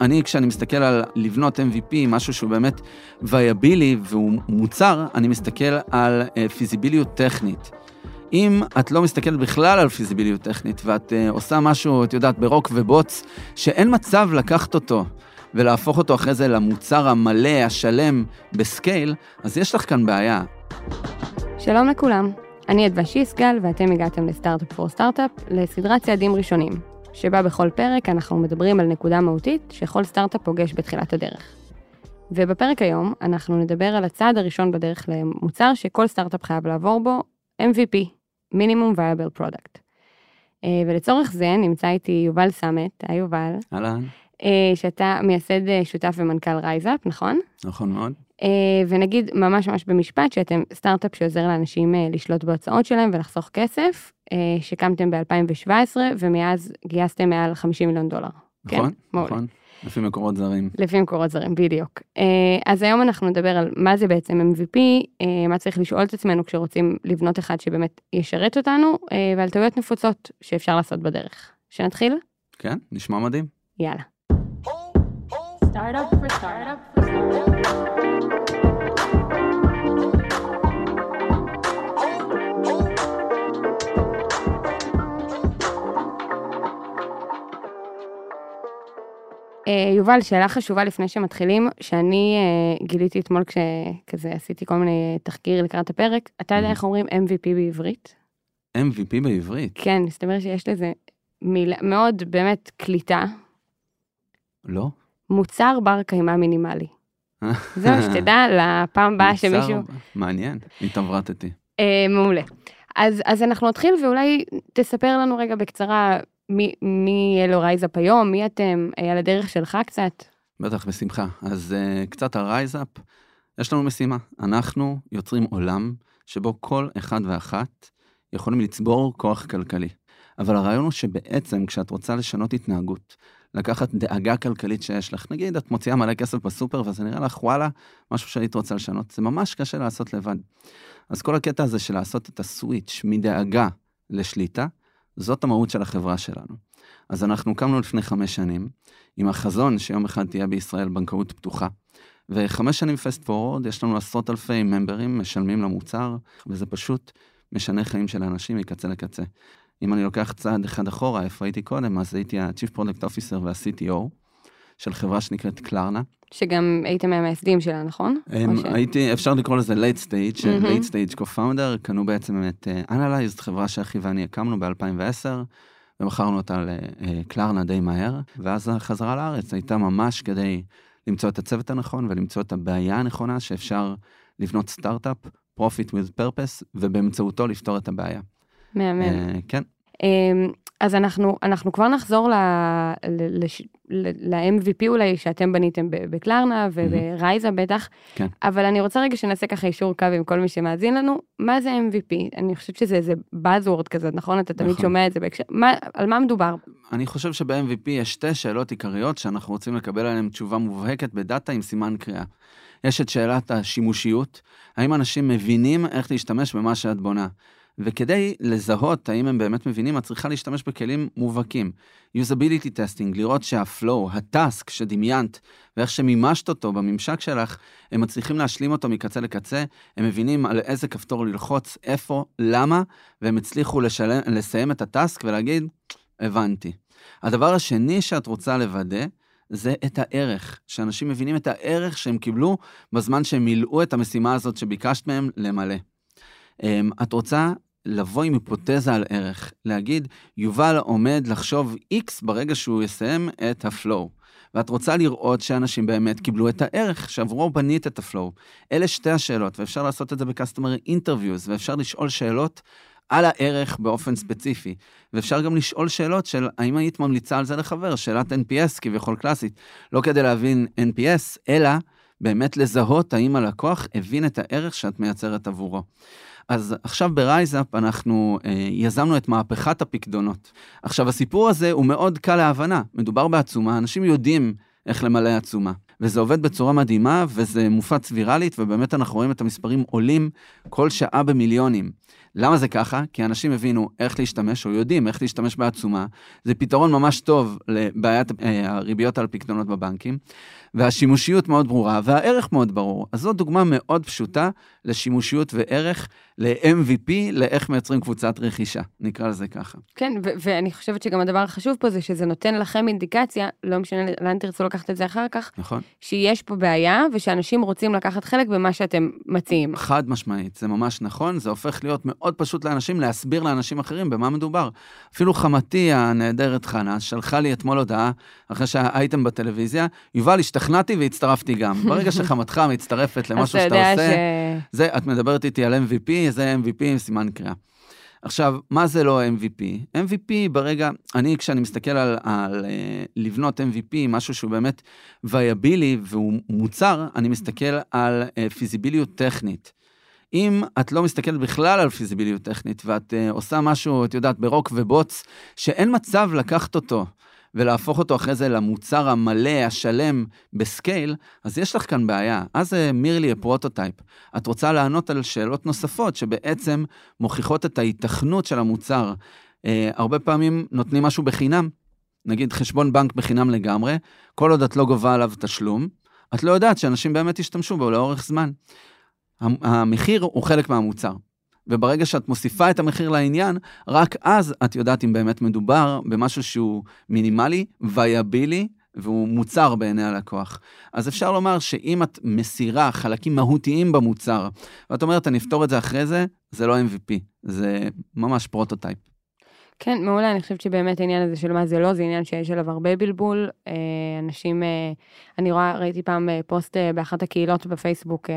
אני, כשאני מסתכל על לבנות MVP, משהו שהוא באמת viable והוא מוצר, אני מסתכל על פיזיביליות טכנית. אם את לא מסתכלת בכלל על פיזיביליות טכנית, ואת אה, עושה משהו, את יודעת, ברוק ובוץ, שאין מצב לקחת אותו ולהפוך אותו אחרי זה למוצר המלא, השלם, ב scale, אז יש לך כאן בעיה. שלום לכולם, אני אדווה שיסגל, ואתם הגעתם ל Startup for Startup, לסדרת צעדים ראשונים, שבה בכל פרק אנחנו מדברים על נקודה מהותית שכל סטארט-אפ פוגש בתחילת הדרך. ובפרק היום אנחנו נדבר על הצעד הראשון בדרך למוצר שכל סטארט-אפ חייב לעבור בו, MVP, minimum viable product. ולצורך זה נמצא איתי יובל סמט, היי יובל. אהלן. אה, שאתה מייסד אה, שותף ומנכ"ל RiseUp, נכון? נכון מאוד. אה, ונגיד ממש ממש במשפט שאתם סטארט-אפ שעוזר לאנשים לשלוט בהוצאות שלהם ולחסוך כסף, שקמתם ב-2017 ומאז גייסתם מעל 50 מיליון דולר. נכון, כן? נכון. לפי מקורות זרים. לפי מקורות זרים, בדיוק. אז היום אנחנו נדבר על מה זה בעצם MVP, מה צריך לשאול את עצמנו כשרוצים לבנות אחד שבאמת ישרת אותנו, ועל טעויות נפוצות שאפשר לעשות בדרך. שנתחיל? כן, נשמע מדהים. יאללה. Startup for startup for startup. אה, יובל, שאלה חשובה לפני שמתחילים, שאני uh, גיליתי אתמול כשכזה עשיתי כל מיני תחקיר לקראת הפרק, אתה יודע איך אומרים MVP בעברית? MVP בעברית? כן, מסתבר שיש לזה מילה מאוד באמת קליטה. לא. מוצר בר קיימא מינימלי. זהו, שתדע, לפעם הבאה שמישהו... מעניין, התעברתתי. Uh, מעולה. אז, אז אנחנו נתחיל ואולי תספר לנו רגע בקצרה מי, מי אלו RiseUp היום? מי אתם? אה, על הדרך שלך קצת? בטח, בשמחה. אז אה, קצת על RiseUp. יש לנו משימה. אנחנו יוצרים עולם שבו כל אחד ואחת יכולים לצבור כוח כלכלי. אבל הרעיון הוא שבעצם כשאת רוצה לשנות התנהגות, לקחת דאגה כלכלית שיש לך, נגיד את מוציאה מלא כסף בסופר וזה נראה לך וואלה, משהו שהיית רוצה לשנות, זה ממש קשה לעשות לבד. אז כל הקטע הזה של לעשות את הסוויץ' מדאגה לשליטה, זאת המהות של החברה שלנו. אז אנחנו קמנו לפני חמש שנים, עם החזון שיום אחד תהיה בישראל בנקאות פתוחה. וחמש שנים פסט פורוד, יש לנו עשרות אלפי ממברים משלמים למוצר, וזה פשוט משנה חיים של האנשים מקצה לקצה. אם אני לוקח צעד אחד אחורה, איפה הייתי קודם, אז הייתי ה-Chief Product Officer וה-CTO של חברה שנקראת קלרנה. שגם הייתם מהמייסדים שלה, נכון? ש... הייתי, אפשר לקרוא לזה late stage, mm-hmm. late stage co-founder, קנו בעצם את uh, Analyzed, חברה שאחי ואני הקמנו ב-2010, ומכרנו אותה לקלרנה די מהר, ואז החזרה לארץ הייתה ממש כדי למצוא את הצוות הנכון ולמצוא את הבעיה הנכונה שאפשר לבנות סטארט-אפ, profit with purpose, ובאמצעותו לפתור את הבעיה. מהמם. Uh, כן. Um, אז אנחנו, אנחנו כבר נחזור ל-MVP אולי שאתם בניתם בקלרנה וברייזה בטח, כן. אבל אני רוצה רגע שנעשה ככה אישור קו עם כל מי שמאזין לנו, מה זה MVP? אני חושבת שזה איזה Buzzword כזה, נכון? אתה תמיד נכון. שומע את זה בהקשר, מה, על מה מדובר? אני חושב שב-MVP יש שתי שאלות עיקריות שאנחנו רוצים לקבל עליהן תשובה מובהקת בדאטה עם סימן קריאה. יש את שאלת השימושיות, האם אנשים מבינים איך להשתמש במה שאת בונה. וכדי לזהות האם הם באמת מבינים, את צריכה להשתמש בכלים מובהקים. usability testing, לראות שהפלואו, הטאסק שדמיינת ואיך שמימשת אותו בממשק שלך, הם מצליחים להשלים אותו מקצה לקצה, הם מבינים על איזה כפתור ללחוץ, איפה, למה, והם הצליחו לשלם, לסיים את הטאסק ולהגיד, הבנתי. הדבר השני שאת רוצה לוודא, זה את הערך, שאנשים מבינים את הערך שהם קיבלו בזמן שהם מילאו את המשימה הזאת שביקשת מהם למלא. אמ, את רוצה לבוא עם היפותזה על ערך, להגיד, יובל עומד לחשוב איקס ברגע שהוא יסיים את ה flow. ואת רוצה לראות שאנשים באמת קיבלו את הערך, שעבורו בנית את ה flow. אלה שתי השאלות, ואפשר לעשות את זה ב-customer interviews, ואפשר לשאול שאלות על הערך באופן ספציפי. ואפשר גם לשאול שאלות של האם היית ממליצה על זה לחבר, שאלת NPS כביכול קלאסית. לא כדי להבין NPS, אלא באמת לזהות האם הלקוח הבין את הערך שאת מייצרת עבורו. אז עכשיו ברייזאפ אנחנו אה, יזמנו את מהפכת הפקדונות. עכשיו, הסיפור הזה הוא מאוד קל להבנה. מדובר בעצומה, אנשים יודעים איך למלא עצומה. וזה עובד בצורה מדהימה, וזה מופץ ויראלית, ובאמת אנחנו רואים את המספרים עולים כל שעה במיליונים. למה זה ככה? כי אנשים הבינו איך להשתמש, או יודעים איך להשתמש בעצומה. זה פתרון ממש טוב לבעיית אה, הריביות על פקדונות בבנקים, והשימושיות מאוד ברורה, והערך מאוד ברור. אז זו דוגמה מאוד פשוטה לשימושיות וערך ל-MVP, לאיך מייצרים קבוצת רכישה, נקרא לזה ככה. כן, ו- ואני חושבת שגם הדבר החשוב פה זה שזה נותן לכם אינדיקציה, לא משנה לאן תרצו לקחת את זה אחר כך, נכון. שיש פה בעיה, ושאנשים רוצים לקחת חלק במה שאתם מציעים. חד משמעית, זה ממש נכון, זה הופך להיות מאוד פשוט לאנשים להסביר לאנשים אחרים במה מדובר. אפילו חמתי הנהדרת חנה שלחה לי אתמול הודעה, אחרי שהייתם בטלוויזיה, יובל, השתכנעתי והצטרפתי גם. ברגע שחמתך מצטרפת למשהו שאתה עושה, ש... זה, את מדברת איתי על MVP, זה MVP עם סימן קריאה. עכשיו, מה זה לא MVP? MVP ברגע, אני כשאני מסתכל על, על uh, לבנות MVP, משהו שהוא באמת viable והוא מוצר, אני מסתכל על uh, פיזיביליות טכנית. אם את לא מסתכלת בכלל על פיזיביליות טכנית ואת uh, עושה משהו, את יודעת, ברוק ובוץ, שאין מצב לקחת אותו ולהפוך אותו אחרי זה למוצר המלא, השלם, ב scale, אז יש לך כאן בעיה. אז זה merely פרוטוטייפ. את רוצה לענות על שאלות נוספות שבעצם מוכיחות את ההיתכנות של המוצר. Uh, הרבה פעמים נותנים משהו בחינם, נגיד חשבון בנק בחינם לגמרי, כל עוד את לא גובה עליו תשלום, את לא יודעת שאנשים באמת ישתמשו בו לאורך זמן. המחיר הוא חלק מהמוצר. וברגע שאת מוסיפה את המחיר לעניין, רק אז את יודעת אם באמת מדובר במשהו שהוא מינימלי, viable, והוא מוצר בעיני הלקוח. אז אפשר לומר שאם את מסירה חלקים מהותיים במוצר, ואת אומרת, אני אפתור את זה אחרי זה, זה לא MVP, זה ממש פרוטוטייפ. כן, מעולה, אני חושבת שבאמת העניין הזה של מה זה לא, זה עניין שיש עליו הרבה בלבול. אה, אנשים, אה, אני רואה, ראיתי פעם אה, פוסט באחת הקהילות בפייסבוק,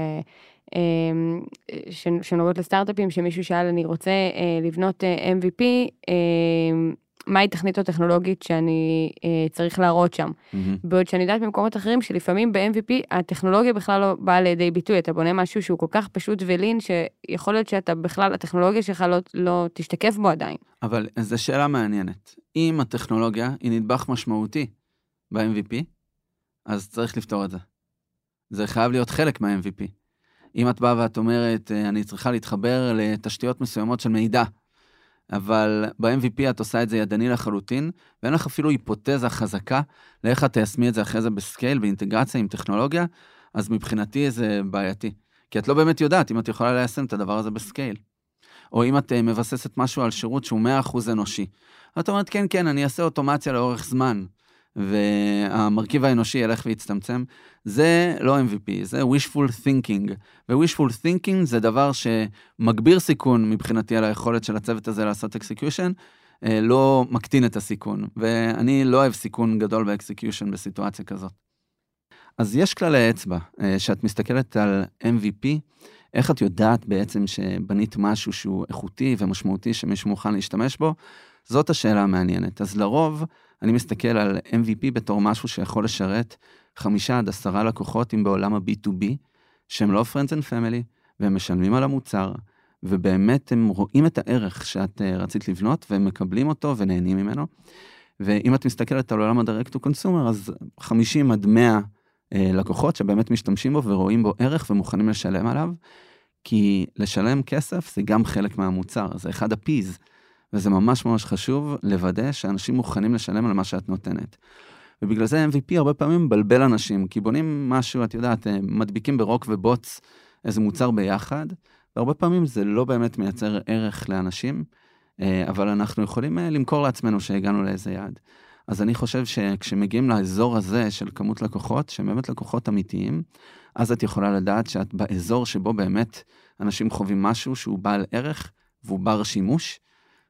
שנוגעות לסטארט-אפים, שמישהו שאל, אני רוצה אה, לבנות אה, MVP, אמ, מהי תכנית הטכנולוגית שאני אה, צריך להראות שם. Mm-hmm. בעוד שאני יודעת במקומות אחרים שלפעמים ב-MVP הטכנולוגיה בכלל לא באה לידי ביטוי, אתה בונה משהו שהוא כל כך פשוט ולין, שיכול להיות שאתה בכלל, הטכנולוגיה שלך לא, לא תשתקף בו עדיין. אבל זו שאלה מעניינת. אם הטכנולוגיה היא נדבך משמעותי ב-MVP, אז צריך לפתור את זה. זה חייב להיות חלק מה-MVP. אם את באה ואת אומרת, אה, אני צריכה להתחבר לתשתיות מסוימות של מידע, אבל ב-MVP את עושה את זה ידני לחלוטין, ואין לך אפילו היפותזה חזקה לאיך את תיישמי את זה אחרי זה בסקייל, באינטגרציה עם טכנולוגיה, אז מבחינתי זה בעייתי. כי את לא באמת יודעת אם את יכולה ליישם את הדבר הזה בסקייל. או אם את אה, מבססת משהו על שירות שהוא 100% אנושי. את אומרת, כן, כן, אני אעשה אוטומציה לאורך זמן. והמרכיב האנושי ילך ויצטמצם, זה לא MVP, זה wishful thinking. ו-wishful thinking זה דבר שמגביר סיכון מבחינתי על היכולת של הצוות הזה לעשות execution, אה, לא מקטין את הסיכון, ואני לא אוהב סיכון גדול ב execution בסיטואציה כזאת. אז יש כללי אצבע, אה, שאת מסתכלת על MVP, איך את יודעת בעצם שבנית משהו שהוא איכותי ומשמעותי שמישהו מוכן להשתמש בו? זאת השאלה המעניינת. אז לרוב, אני מסתכל על MVP בתור משהו שיכול לשרת חמישה עד עשרה לקוחות, אם בעולם ה-B2B, שהם לא Friends and Family, והם משלמים על המוצר, ובאמת הם רואים את הערך שאת uh, רצית לבנות, והם מקבלים אותו ונהנים ממנו. ואם את מסתכלת על עולם ה-Direct to Consumer, אז 50 עד 100 uh, אה, לקוחות שבאמת משתמשים בו ורואים בו ערך ומוכנים לשלם עליו, כי לשלם כסף זה גם חלק מהמוצר, זה אחד ה-P's. וזה ממש ממש חשוב לוודא שאנשים מוכנים לשלם על מה שאת נותנת. ובגלל זה MVP הרבה פעמים מבלבל אנשים, כי בונים משהו, את יודעת, אה, מדביקים ברוק ובוץ איזה מוצר ביחד, והרבה פעמים זה לא באמת מייצר ערך לאנשים, אה, אבל אנחנו יכולים אה, למכור לעצמנו שהגענו לאיזה יעד. אז אני חושב שכשמגיעים לאזור הזה של כמות לקוחות, שהם באמת לקוחות אמיתיים, אז את יכולה לדעת שאת באזור שבו באמת אנשים חווים משהו שהוא בעל ערך והוא בר שימוש,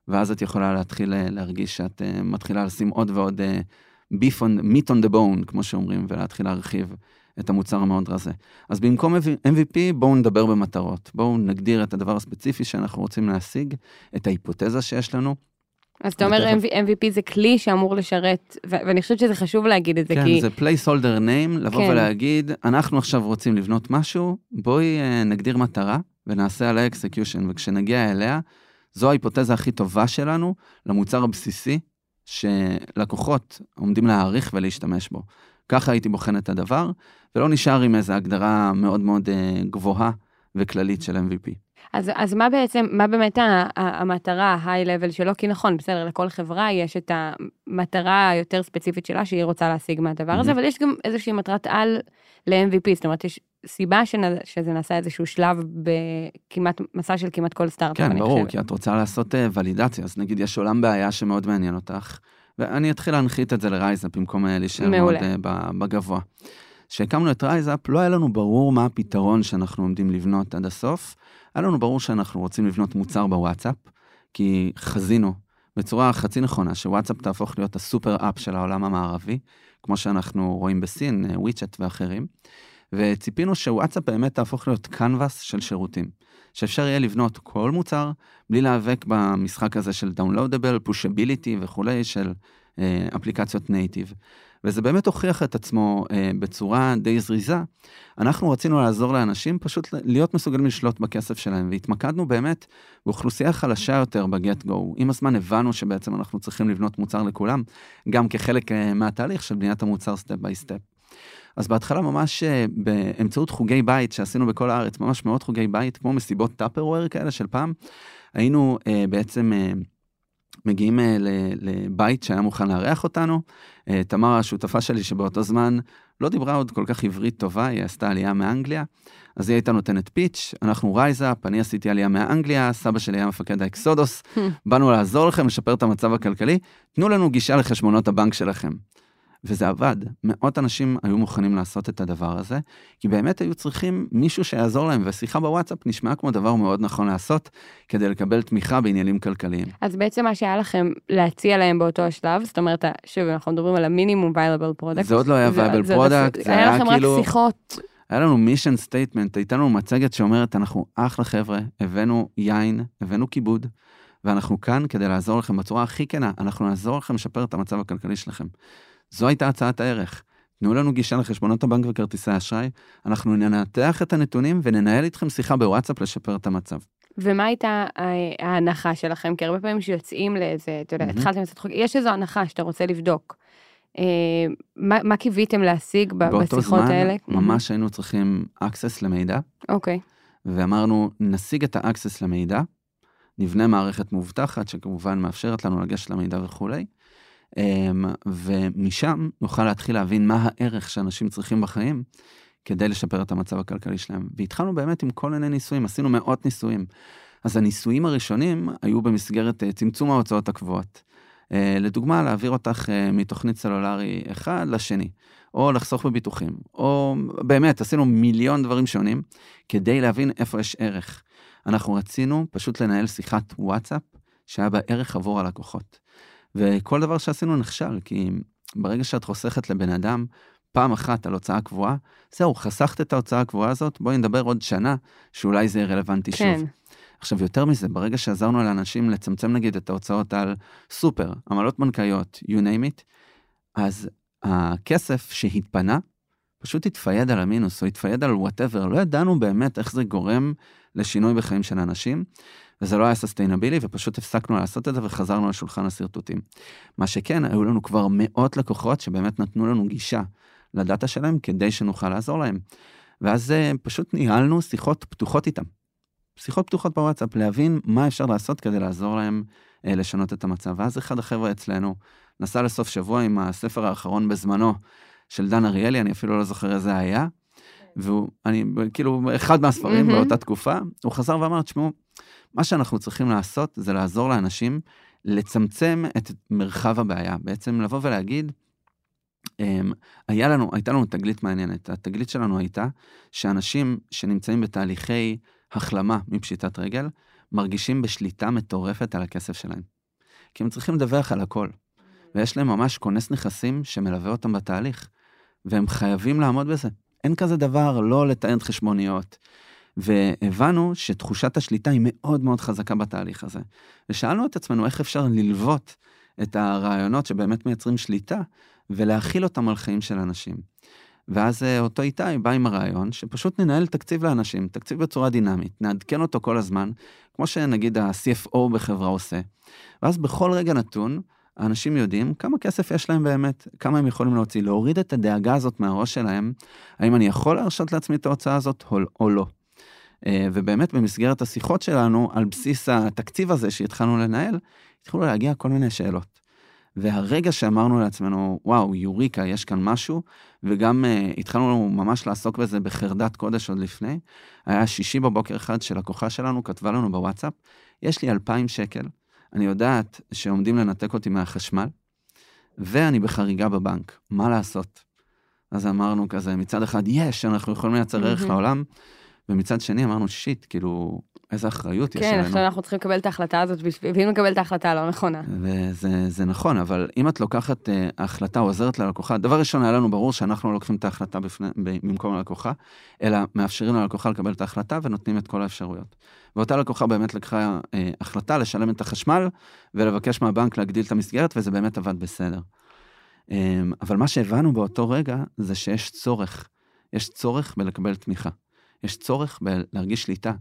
ואז את יכולה להתחיל אה, להרגיש שאת uh, מתחילה לשים עוד ועוד uh, beef on, meat on the bone, כמו שאומרים, ולהתחיל להרחיב את המוצר המאוד רזה. אז במקום MVP, בואו נדבר במטרות. בואו נגדיר את הדבר הספציפי שאנחנו רוצים להשיג, את ההיפותזה שיש לנו. אז אתה אומר MVP זה כלי שאמור לשרת, ואני חושבת שזה חשוב להגיד את זה, כן, כי... כן, זה placeholder name, לבוא כן. ולהגיד, אנחנו עכשיו רוצים לבנות משהו, בואי נגדיר מטרה ונעשה עליה execution, וכשנגיע אליה, זו ההיפותזה הכי טובה שלנו למוצר הבסיסי שלקוחות עומדים להעריך ולהשתמש בו. ככה הייתי בוחן את הדבר, ולא נשאר עם איזו הגדרה מאוד מאוד uh, גבוהה וכללית של MVP. אז, אז מה בעצם, מה באמת המטרה, ה-high level שלו? כי נכון, בסדר, לכל חברה יש את המטרה היותר ספציפית שלה שהיא רוצה להשיג מהדבר הזה, Mhm. אבל יש גם איזושהי מטרת על ל-MVP, זאת אומרת, יש סיבה שזה נעשה איזשהו שלב בכמעט, מסע של כמעט כל סטארט-אפ, כן, אני ברור, חושבת. כי את רוצה לעשות אה, ולידציה, אז נגיד יש עולם בעיה שמאוד מעניין אותך, ואני אתחיל להנחית את זה לרייזאפ במקום להישאר מאוד ב- בגבוה. כשהקמנו את רייזאפ, לא היה לנו ברור מה הפתרון שאנחנו עומדים לבנות עד הסוף. היה לנו ברור שאנחנו רוצים לבנות מוצר בוואטסאפ, כי חזינו בצורה חצי נכונה שוואטסאפ תהפוך להיות ה super app של העולם המערבי, כמו שאנחנו רואים בסין, אה, וויצ'ט ואחרים. וציפינו שוואטסאפ באמת תהפוך להיות קנבס של שירותים. שאפשר יהיה לבנות כל מוצר בלי להיאבק במשחק הזה של downloadable, pushability וכולי, של אה, אפליקציות native. וזה באמת הוכיח את עצמו אה, בצורה די זריזה. אנחנו רצינו לעזור לאנשים פשוט להיות מסוגלים לשלוט בכסף שלהם, והתמקדנו באמת באוכלוסייה חלשה יותר ב get go. עם הזמן הבנו שבעצם אנחנו צריכים לבנות מוצר לכולם, גם כחלק אה, מהתהליך של בניית המוצר step by step. אז בהתחלה ממש אה, באמצעות חוגי בית שעשינו בכל הארץ, ממש מאות חוגי בית, כמו מסיבות טאפרוור כאלה של פעם, היינו אה, בעצם אה, מגיעים אה, ל- לבית שהיה מוכן לארח אותנו. אה, תמר, השותפה שלי, שבאותו זמן לא דיברה עוד כל כך עברית טובה, היא עשתה עלייה מאנגליה, אז היא הייתה נותנת pitch, אנחנו רייזאפ, אני עשיתי עלייה מאנגליה, סבא שלי היה מפקד האקסודוס, באנו לעזור לכם לשפר את המצב הכלכלי, תנו לנו גישה לחשבונות הבנק שלכם. וזה עבד. מאות אנשים היו מוכנים לעשות את הדבר הזה, כי באמת היו צריכים מישהו שיעזור להם, ושיחה בוואטסאפ נשמעה כמו דבר מאוד נכון לעשות, כדי לקבל תמיכה בעניינים כלכליים. אז בעצם מה שהיה לכם להציע להם באותו השלב, זאת אומרת, שוב, אנחנו מדברים על המינימום viable product. זה עוד לא היה viable product, זה היה היה לכם כאילו- רק שיחות. היה לנו mission statement, הייתה לנו מצגת שאומרת, אנחנו אחלה חבר'ה, הבאנו יין, הבאנו כיבוד, ואנחנו כאן כדי לעזור לכם בצורה הכי כנה, אנחנו נעזור לכם לשפר את המצב הכלכלי שלכם. זו הייתה הצעת הערך. תנו לנו גישה לחשבונות הבנק וכרטיסי האשראי, אנחנו ננתח את הנתונים וננהל איתכם שיחה בוואטסאפ לשפר את המצב. ומה הייתה ה- ההנחה שלכם? כי הרבה פעמים שיוצאים לאיזה, אתה יודע. התחלתם לעשות חוק, יש איזו הנחה שאתה רוצה לבדוק. אה, מה מה קיוויתם להשיג ב- באותו בשיחות זמן, האלה? ממש היינו צריכים access למידע, אוקיי. ואמרנו, נשיג את ה-access למידע, נבנה מערכת מאובטחת, שכמובן מאפשרת לנו לגשת למידע וכולי, ומשם נוכל להתחיל להבין מה הערך שאנשים צריכים בחיים כדי לשפר את המצב הכלכלי שלהם. והתחלנו באמת עם כל מיני ניסויים, עשינו מאות ניסויים. אז הניסויים הראשונים היו במסגרת אה, צמצום ההוצאות הקבועות. אה, לדוגמה, להעביר אותך אה, מתוכנית סלולרי אחד לשני, או לחסוך בביטוחים, או באמת, עשינו מיליון דברים שונים כדי להבין איפה יש ערך. אנחנו רצינו פשוט לנהל שיחת וואטסאפ שהיה בה ערך עבור הלקוחות. וכל דבר שעשינו נכשל, כי ברגע שאת חוסכת לבן אדם פעם אחת על הוצאה קבועה, זהו, חסכת את ההוצאה הקבועה הזאת, בואי נדבר עוד שנה, שאולי זה יהיה רלוונטי כן. שוב. עכשיו, יותר מזה, ברגע שעזרנו לאנשים לצמצם נגיד את ההוצאות על סופר, עמלות בנקאיות, you name it, אז הכסף שהתפנה, פשוט התפייד על המינוס, או התפייד על whatever, לא ידענו באמת איך זה גורם לשינוי בחיים של אנשים, וזה לא היה sustainable, ופשוט הפסקנו לעשות את זה וחזרנו לשולחן השרטוטים. מה שכן, היו לנו כבר מאות לקוחות שבאמת נתנו לנו גישה ל data שלהם כדי שנוכל לעזור להם. ואז אה, פשוט ניהלנו שיחות פתוחות איתם. שיחות פתוחות בוואטסאפ, להבין מה אפשר לעשות כדי לעזור להם אה, לשנות את המצב. ואז אחד החבר'ה אצלנו נסע לסוף שבוע עם הספר האחרון בזמנו של דן אריאלי, אני אפילו לא זוכר איזה היה, והוא, אני, כאילו, אחד מהספרים מהמם. באותה תקופה, הוא חזר ואמר, תשמעו, מה שאנחנו צריכים לעשות זה לעזור לאנשים לצמצם את מרחב הבעיה. בעצם לבוא ולהגיד, אמ, היה לנו, הייתה לנו תגלית מעניינת. התגלית שלנו הייתה שאנשים שנמצאים בתהליכי החלמה מפשיטת רגל, מרגישים בשליטה מטורפת על הכסף שלהם. כי הם צריכים לדווח על הכל. ויש להם ממש כונס נכסים שמלווה אותם בתהליך, והם חייבים לעמוד בזה. אין כזה דבר לא לתאם חשבוניות. והבנו שתחושת השליטה היא מאוד מאוד חזקה בתהליך הזה. ושאלנו את עצמנו איך אפשר ללוות את הרעיונות שבאמת מייצרים שליטה, ולהכיל אותם על חיים של אנשים. ואז אה, אותו איתי בא עם הרעיון שפשוט ננהל תקציב לאנשים, תקציב בצורה דינמית, נעדכן אותו כל הזמן, כמו שנגיד ה-CFO בחברה עושה. ואז בכל רגע נתון, האנשים יודעים כמה כסף יש להם באמת, כמה הם יכולים להוציא, להוריד את הדאגה הזאת מהראש שלהם, האם אני יכול להרשות לעצמי את ההוצאה הזאת או, או לא. אה, ובאמת במסגרת השיחות שלנו, על בסיס התקציב הזה שהתחלנו לנהל, התחילו להגיע כל מיני שאלות. והרגע שאמרנו לעצמנו, וואו, יוריקה, יש כאן משהו, וגם uh, התחלנו ממש לעסוק בזה בחרדת קודש עוד לפני, היה שישי בבוקר אחד שלקוחה שלנו כתבה לנו בוואטסאפ, יש לי 2,000 שקל, אני יודעת שעומדים לנתק אותי מהחשמל, ואני בחריגה בבנק, מה לעשות? אז אמרנו כזה, מצד אחד, יש, אנחנו יכולים לייצר ערך לעולם, ומצד שני אמרנו, שיט, כאילו, איזה אחריות כן, יש עלינו. כן, עכשיו אנחנו צריכים לקבל את ההחלטה הזאת, ואם נקבל את ההחלטה הלא נכונה. וזה נכון, אבל אם את לוקחת uh, החלטה, עוזרת ללקוחה, דבר ראשון, היה לנו ברור שאנחנו לא לוקחים את ההחלטה בפני, במקום הלקוחה, אלא מאפשרים ללקוחה לקבל את ההחלטה ונותנים את כל האפשרויות. ואותה לקוחה באמת לקחה uh, החלטה לשלם את החשמל ולבקש מהבנק להגדיל את המסגרת, וזה באמת עבד בסדר. Um, אבל מה שהבנו באותו רגע, זה שיש צורך. יש צורך בלקבל תמיכה. יש צורך בלהרגיש שליטה.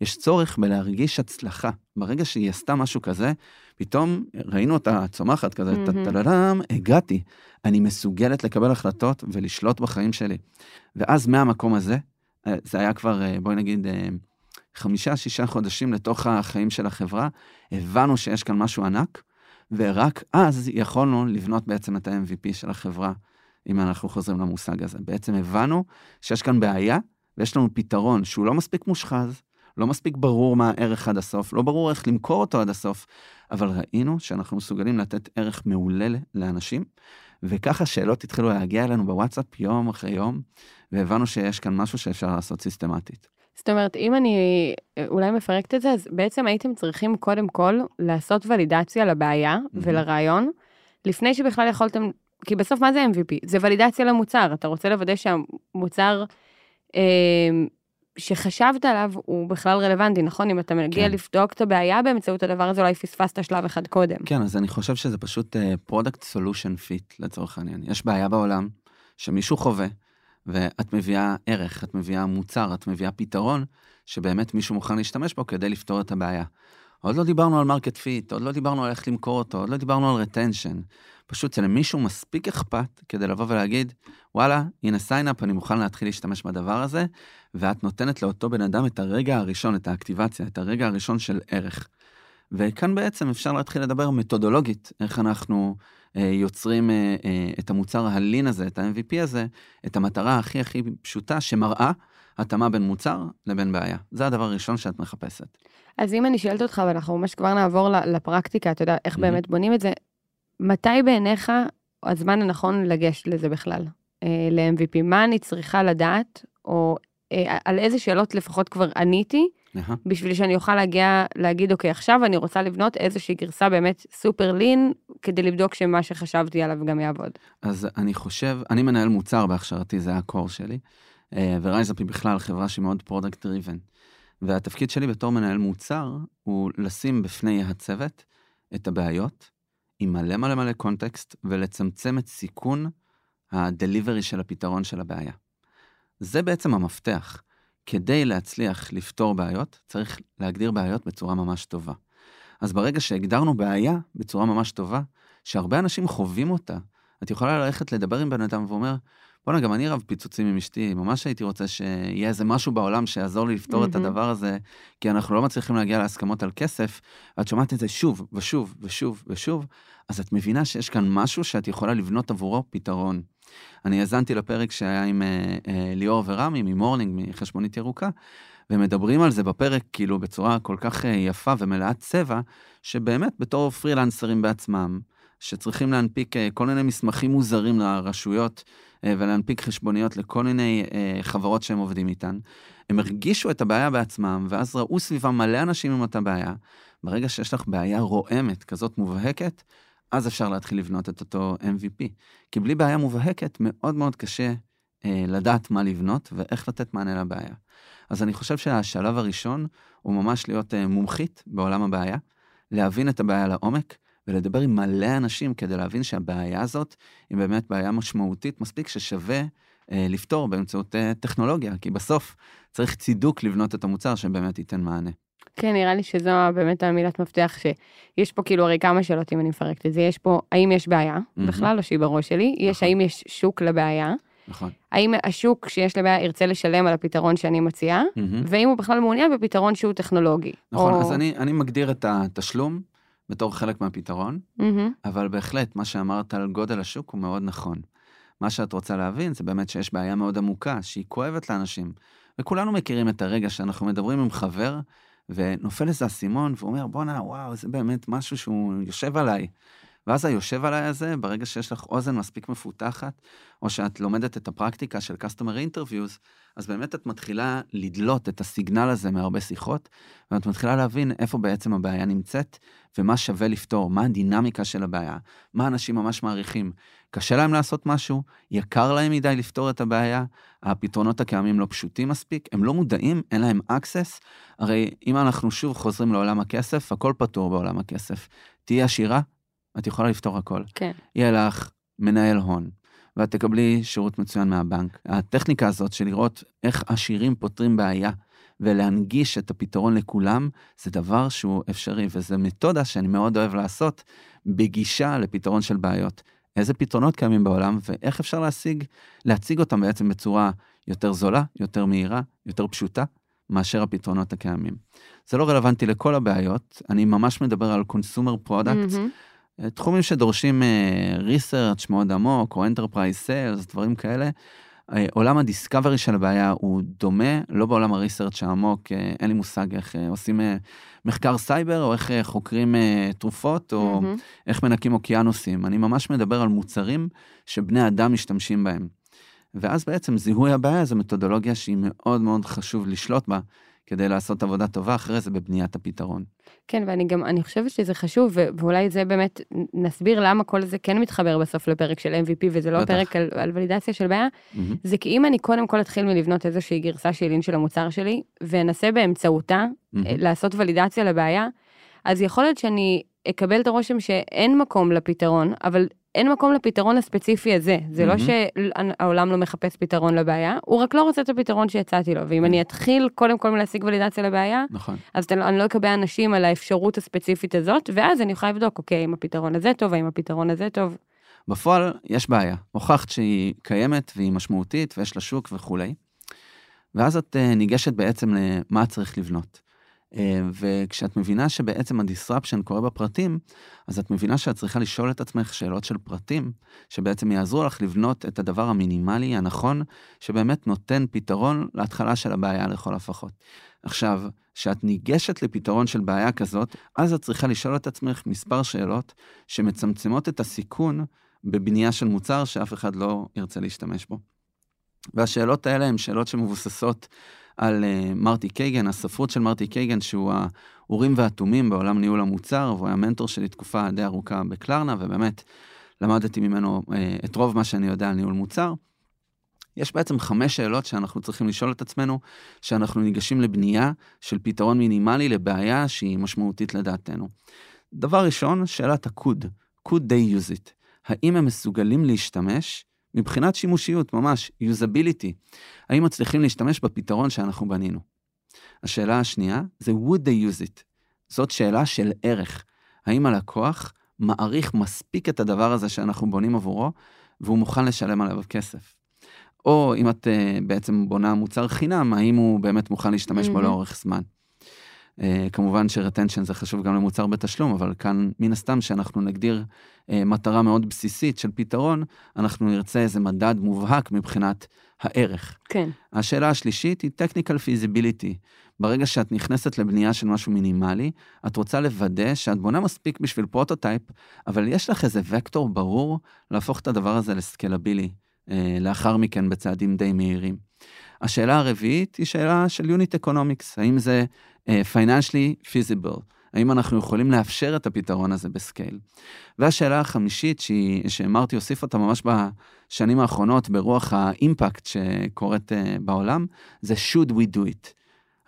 יש צורך בלהרגיש הצלחה. ברגע שהיא עשתה משהו כזה, פתאום ראינו אותה צומחת כזה, טה-טה-טם, הגעתי. אני מסוגלת לקבל החלטות ולשלוט בחיים שלי. ואז מהמקום הזה, זה היה כבר, בואי נגיד, חמישה, שישה חודשים לתוך החיים של החברה, הבנו שיש כאן משהו ענק, ורק אז יכולנו לבנות בעצם את ה-MVP של החברה, אם אנחנו חוזרים למושג הזה. בעצם הבנו שיש כאן בעיה, ויש לנו פתרון שהוא לא מספיק מושחז, לא מספיק ברור מה הערך עד הסוף, לא ברור איך למכור אותו עד הסוף, אבל ראינו שאנחנו מסוגלים לתת ערך מעולה לאנשים, וככה שאלות התחילו להגיע אלינו בוואטסאפ יום אחרי יום, והבנו שיש כאן משהו שאפשר לעשות סיסטמטית. זאת אומרת, אם אני אולי מפרקת את זה, אז בעצם הייתם צריכים קודם כל לעשות ולידציה לבעיה mm-hmm. ולרעיון, לפני שבכלל יכולתם, כי בסוף מה זה MVP? זה ולידציה למוצר, אתה רוצה לוודא שהמוצר שחשבת עליו הוא בכלל רלוונטי, נכון? אם אתה מגיע כן. לבדוק את הבעיה באמצעות הדבר הזה, אולי פספסת שלב אחד קודם. כן, אז אני חושב שזה פשוט product solution fit לצורך העניין. יש בעיה בעולם שמישהו חווה, ואת מביאה ערך, את מביאה מוצר, את מביאה פתרון, שבאמת מישהו מוכן להשתמש בו כדי לפתור את הבעיה. עוד לא דיברנו על market fit, עוד לא דיברנו על איך למכור אותו, עוד לא דיברנו על retention. פשוט שלמישהו מספיק אכפת כדי לבוא ולהגיד, וואלה, הנה sign up, אני מוכן להתחיל להשתמש בדבר הזה, ואת נותנת לאותו בן אדם את הרגע הראשון, את ה activation, את הרגע הראשון של ערך. וכאן בעצם אפשר להתחיל לדבר מתודולוגית, איך אנחנו אה, יוצרים אה, אה, את המוצר ה lean הזה, את ה-MVP הזה, את המטרה הכי הכי פשוטה שמראה התאמה בין מוצר לבין בעיה. זה הדבר הראשון שאת מחפשת. אז אם אני שואלת אותך, ואנחנו ממש כבר נעבור לפרקטיקה, אתה יודע, איך mm-hmm. באמת בונים את זה, מתי בעיניך הזמן הנכון לגשת לזה בכלל, אה, ל-MVP? מה אני צריכה לדעת, או אה, על איזה שאלות לפחות כבר עניתי, uh-huh. בשביל שאני אוכל להגיע, להגיד, אוקיי, עכשיו אני רוצה לבנות איזושהי גרסה באמת סופר לין, כדי לבדוק שמה שחשבתי עליו גם יעבוד. אז אני חושב, אני מנהל מוצר בהכשרתי, זה ה core שלי, אה, ורייזאפ היא בכלל חברה שהיא מאוד product driven. והתפקיד שלי בתור מנהל מוצר הוא לשים בפני הצוות את הבעיות, עם מלא מלא מלא context, ולצמצם את סיכון ה delivery של הפתרון של הבעיה. זה בעצם המפתח. כדי להצליח לפתור בעיות, צריך להגדיר בעיות בצורה ממש טובה. אז ברגע שהגדרנו בעיה בצורה ממש טובה, שהרבה אנשים חווים אותה, את יכולה ללכת לדבר עם בן אדם ואומר, בואנה, גם אני רב פיצוצים עם אשתי, ממש הייתי רוצה שיהיה איזה משהו בעולם שיעזור לי לפתור mm-hmm. את הדבר הזה, כי אנחנו לא מצליחים להגיע להסכמות על כסף, ואת שומעת את זה שוב ושוב ושוב ושוב, אז את מבינה שיש כאן משהו שאת יכולה לבנות עבורו פתרון. אני האזנתי לפרק שהיה עם אה, אה, ליאור ורמי ממורנינג, חשבונית ירוקה, ומדברים על זה בפרק כאילו בצורה כל כך אה, יפה ומלאת צבע, שבאמת בתור פרילנסרים בעצמם, שצריכים להנפיק אה, כל מיני מסמכים מוזרים לרשויות ולהנפיק חשבוניות לכל מיני אה, חברות שהם עובדים איתן. הם הרגישו את הבעיה בעצמם, ואז ראו סביבם מלא אנשים עם אותה בעיה. ברגע שיש לך בעיה רועמת, כזאת מובהקת, אז אפשר להתחיל לבנות את אותו MVP. כי בלי בעיה מובהקת, מאוד מאוד קשה אה, לדעת מה לבנות ואיך לתת מענה לבעיה. אז אני חושב שהשלב הראשון הוא ממש להיות אה, מומחית בעולם הבעיה, להבין את הבעיה לעומק, ולדבר עם מלא אנשים כדי להבין שהבעיה הזאת היא באמת בעיה משמעותית מספיק ששווה אה, לפתור באמצעות אה, טכנולוגיה, כי בסוף צריך צידוק לבנות את המוצר שבאמת ייתן מענה. כן, נראה לי שזו באמת המילת מפתח, שיש פה כאילו הרי כמה שאלות אם אני מפרקת את זה. יש פה, האם יש בעיה mm-hmm. בכלל, או שהיא בראש שלי? יש נכון. האם יש שוק לבעיה, נכון. האם השוק שיש לי בעיה ירצה לשלם על הפתרון שאני מציעה, מהמם. ואם הוא בכלל מעוניין בפתרון שהוא טכנולוגי. נכון, או- אז אני, אני מגדיר את התשלום בתור חלק מהפתרון, מהמם, אבל בהחלט, מה שאמרת על גודל השוק הוא מאוד נכון. מה שאת רוצה להבין זה באמת שיש בעיה מאוד עמוקה, שהיא כואבת לאנשים. וכולנו מכירים את הרגע שאנחנו מדברים עם חבר, ונופל איזה אסימון, והוא אומר, בואנה, וואו, זה באמת משהו שהוא יושב עליי. ואז היושב עליי הזה, ברגע שיש לך אוזן מספיק מפותחת, או שאת לומדת את הפרקטיקה של customer interviews, אז באמת את מתחילה לדלות את הסיגנל הזה מהרבה שיחות, ואת מתחילה להבין איפה בעצם הבעיה נמצאת, ומה שווה לפתור, מה הדינמיקה של הבעיה, מה אנשים ממש מעריכים. קשה להם לעשות משהו, יקר להם מדי לפתור את הבעיה, הפתרונות הקיימים לא פשוטים מספיק, הם לא מודעים, אין להם access. הרי אם אנחנו שוב חוזרים לעולם הכסף, הכל פתור בעולם הכסף. תהיי עשירה, את יכולה לפתור הכל. כן. יהיה לך מנהל הון, ואת תקבלי שירות מצוין מהבנק. הטכניקה הזאת של לראות איך עשירים פותרים בעיה ולהנגיש את הפתרון לכולם, זה דבר שהוא אפשרי, וזו מתודה שאני מאוד אוהב לעשות בגישה לפתרון של בעיות. איזה פתרונות קיימים בעולם ואיך אפשר להשיג, להציג אותם בעצם בצורה יותר זולה, יותר מהירה, יותר פשוטה, מאשר הפתרונות הקיימים. זה לא רלוונטי לכל הבעיות, אני ממש מדבר על consumer products, מהמם, תחומים שדורשים uh, research מאוד עמוק, או enterprise sales, דברים כאלה. Uh, עולם ה discovery של הבעיה הוא דומה, לא בעולם ה research העמוק, uh, אין לי מושג איך עושים מחקר סייבר, או איך חוקרים תרופות, או מהמם. איך מנקים אוקיינוסים. אני ממש מדבר על מוצרים שבני אדם משתמשים בהם. ואז בעצם זיהוי הבעיה זו מתודולוגיה שהיא מאוד מאוד חשוב לשלוט בה, כדי לעשות עבודה טובה אחרי זה בבניית הפתרון. כן, ואני גם, אני חושבת שזה חשוב, ואולי זה באמת, נסביר למה כל זה כן מתחבר בסוף לפרק של MVP, וזה לא בטח. פרק על, על ולידציה של בעיה, מהמם. זה כי אם אני קודם כל אתחיל מלבנות איזושהי גרסה שילין של המוצר שלי, ואנסה באמצעותה. אה, לעשות ולידציה לבעיה, אז יכול להיות שאני אקבל את הרושם שאין מקום לפתרון, אבל אין מקום לפתרון הספציפי הזה. זה לא. שהעולם לא מחפש פתרון לבעיה, הוא רק לא רוצה את הפתרון שהצעתי לו. ואם אני אתחיל קודם כל מלהשיג ולידציה לבעיה, נכון. אז לא- אני לא אקבל אנשים על האפשרות הספציפית הזאת, ואז אני יכולה לבדוק, אוקיי, האם הפתרון הזה טוב, האם הפתרון הזה טוב. בפועל יש בעיה, הוכחת שהיא קיימת והיא משמעותית ויש לה שוק וכולי. ואז את אה, ניגשת בעצם למה צריך לבנות. אה, וכשאת מבינה שבעצם הדיסרפשן קורה בפרטים, אז את מבינה שאת צריכה לשאול את עצמך שאלות של פרטים, שבעצם יעזרו לך לבנות את הדבר המינימלי הנכון, שבאמת נותן פתרון להתחלה של הבעיה לכל הפחות. עכשיו, כשאת ניגשת לפתרון של בעיה כזאת, אז את צריכה לשאול את עצמך מספר שאלות שמצמצמות את הסיכון בבנייה של מוצר שאף אחד לא ירצה להשתמש בו. והשאלות האלה הן שאלות שמבוססות על uh, מרטי קייגן, הספרות של מרטי קייגן, שהוא האורים והתומים בעולם ניהול המוצר, והוא היה מנטור שלי תקופה די ארוכה בקלרנה, ובאמת למדתי ממנו uh, את רוב מה שאני יודע על ניהול מוצר. יש בעצם חמש שאלות שאנחנו צריכים לשאול את עצמנו, שאנחנו ניגשים לבנייה של פתרון מינימלי לבעיה שהיא משמעותית לדעתנו. דבר ראשון, שאלת ה-could, could they use it? האם הם מסוגלים להשתמש מבחינת שימושיות, ממש, usability? האם מצליחים להשתמש בפתרון שאנחנו בנינו? השאלה השנייה זה would they use it? זאת שאלה של ערך. האם הלקוח מעריך מספיק את הדבר הזה שאנחנו בונים עבורו, והוא מוכן לשלם עליו כסף? או אם את uh, בעצם בונה מוצר חינם, האם הוא באמת מוכן להשתמש בו Mhm. לאורך זמן? Uh, כמובן ש retention זה חשוב גם למוצר בתשלום, אבל כאן מן הסתם שאנחנו נגדיר uh, מטרה מאוד בסיסית של פתרון, אנחנו נרצה איזה מדד מובהק מבחינת הערך. כן. השאלה השלישית היא technical feasibility. ברגע שאת נכנסת לבנייה של משהו מינימלי, את רוצה לוודא שאת בונה מספיק בשביל prototype, אבל יש לך איזה וקטור ברור להפוך את הדבר הזה ל scalable, אה, לאחר מכן בצעדים די מהירים. השאלה הרביעית היא שאלה של Unit Economics, האם זה financially feasible, האם אנחנו יכולים לאפשר את הפתרון הזה בסקייל. והשאלה החמישית, שהיא, שמרטי הוסיף אותה ממש בשנים האחרונות ברוח האימפקט שקורית אה, בעולם, זה should we do it.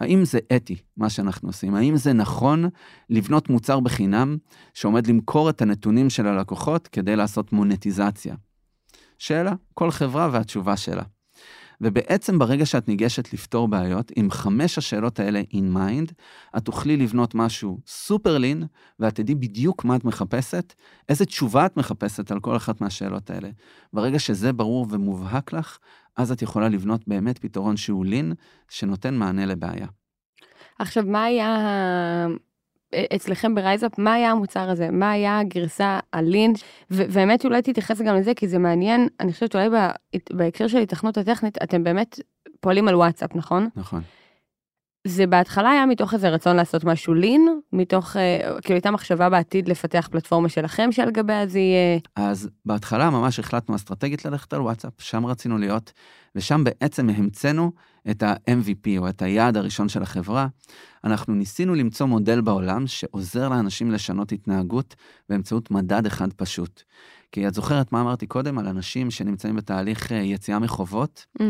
האם זה אתי, מה שאנחנו עושים? האם זה נכון לבנות מוצר בחינם שעומד למכור את הנתונים של הלקוחות כדי לעשות מונטיזציה? שאלה, כל חברה והתשובה שלה. ובעצם ברגע שאת ניגשת לפתור בעיות, עם חמש השאלות האלה in mind, את תוכלי לבנות משהו סופר lean, ואת תדעי בדיוק מה את מחפשת, איזה תשובה את מחפשת על כל אחת מהשאלות האלה. ברגע שזה ברור ומובהק לך, אז את יכולה לבנות באמת פתרון שהוא lean, שנותן מענה לבעיה. עכשיו, מה היה אצלכם ברייזאפ, מה היה המוצר הזה? מה היה הגרסה ה lean? ובאמת אולי תתייחס גם לזה, כי זה מעניין, אני חושבת אולי בהקשר של התכנות הטכנית, אתם באמת פועלים על וואטסאפ, נכון? נכון. זה בהתחלה היה מתוך איזה רצון לעשות משהו לין, מתוך, אה, כאילו הייתה מחשבה בעתיד לפתח פלטפורמה שלכם שעל גביה זה יהיה... אז בהתחלה ממש החלטנו אסטרטגית ללכת על וואטסאפ, שם רצינו להיות, ושם בעצם המצאנו את ה-MVP, או את היעד הראשון של החברה. אנחנו ניסינו למצוא מודל בעולם שעוזר לאנשים לשנות התנהגות באמצעות מדד אחד פשוט. כי את זוכרת מה אמרתי קודם על אנשים שנמצאים בתהליך אה, יציאה מחובות? Mm-hmm.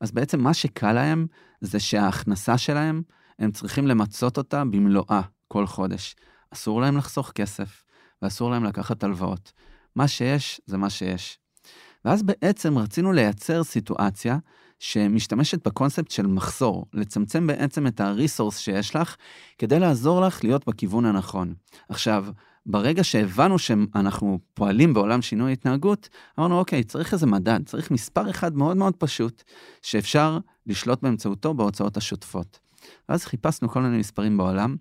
אז בעצם מה שקל להם זה שההכנסה שלהם, הם צריכים למצות אותה במלואה כל חודש. אסור להם לחסוך כסף, ואסור להם לקחת הלוואות. מה שיש, זה מה שיש. ואז בעצם רצינו לייצר סיטואציה שמשתמשת בקונספט של מחסור, לצמצם בעצם את הריסורס שיש לך, כדי לעזור לך להיות בכיוון הנכון. עכשיו, ברגע שהבנו שאנחנו פועלים בעולם שינוי התנהגות, אמרנו, אוקיי, צריך איזה מדד, צריך מספר אחד מאוד מאוד פשוט, שאפשר לשלוט באמצעותו בהוצאות השוטפות. ואז חיפשנו כל מיני מספרים בעולם,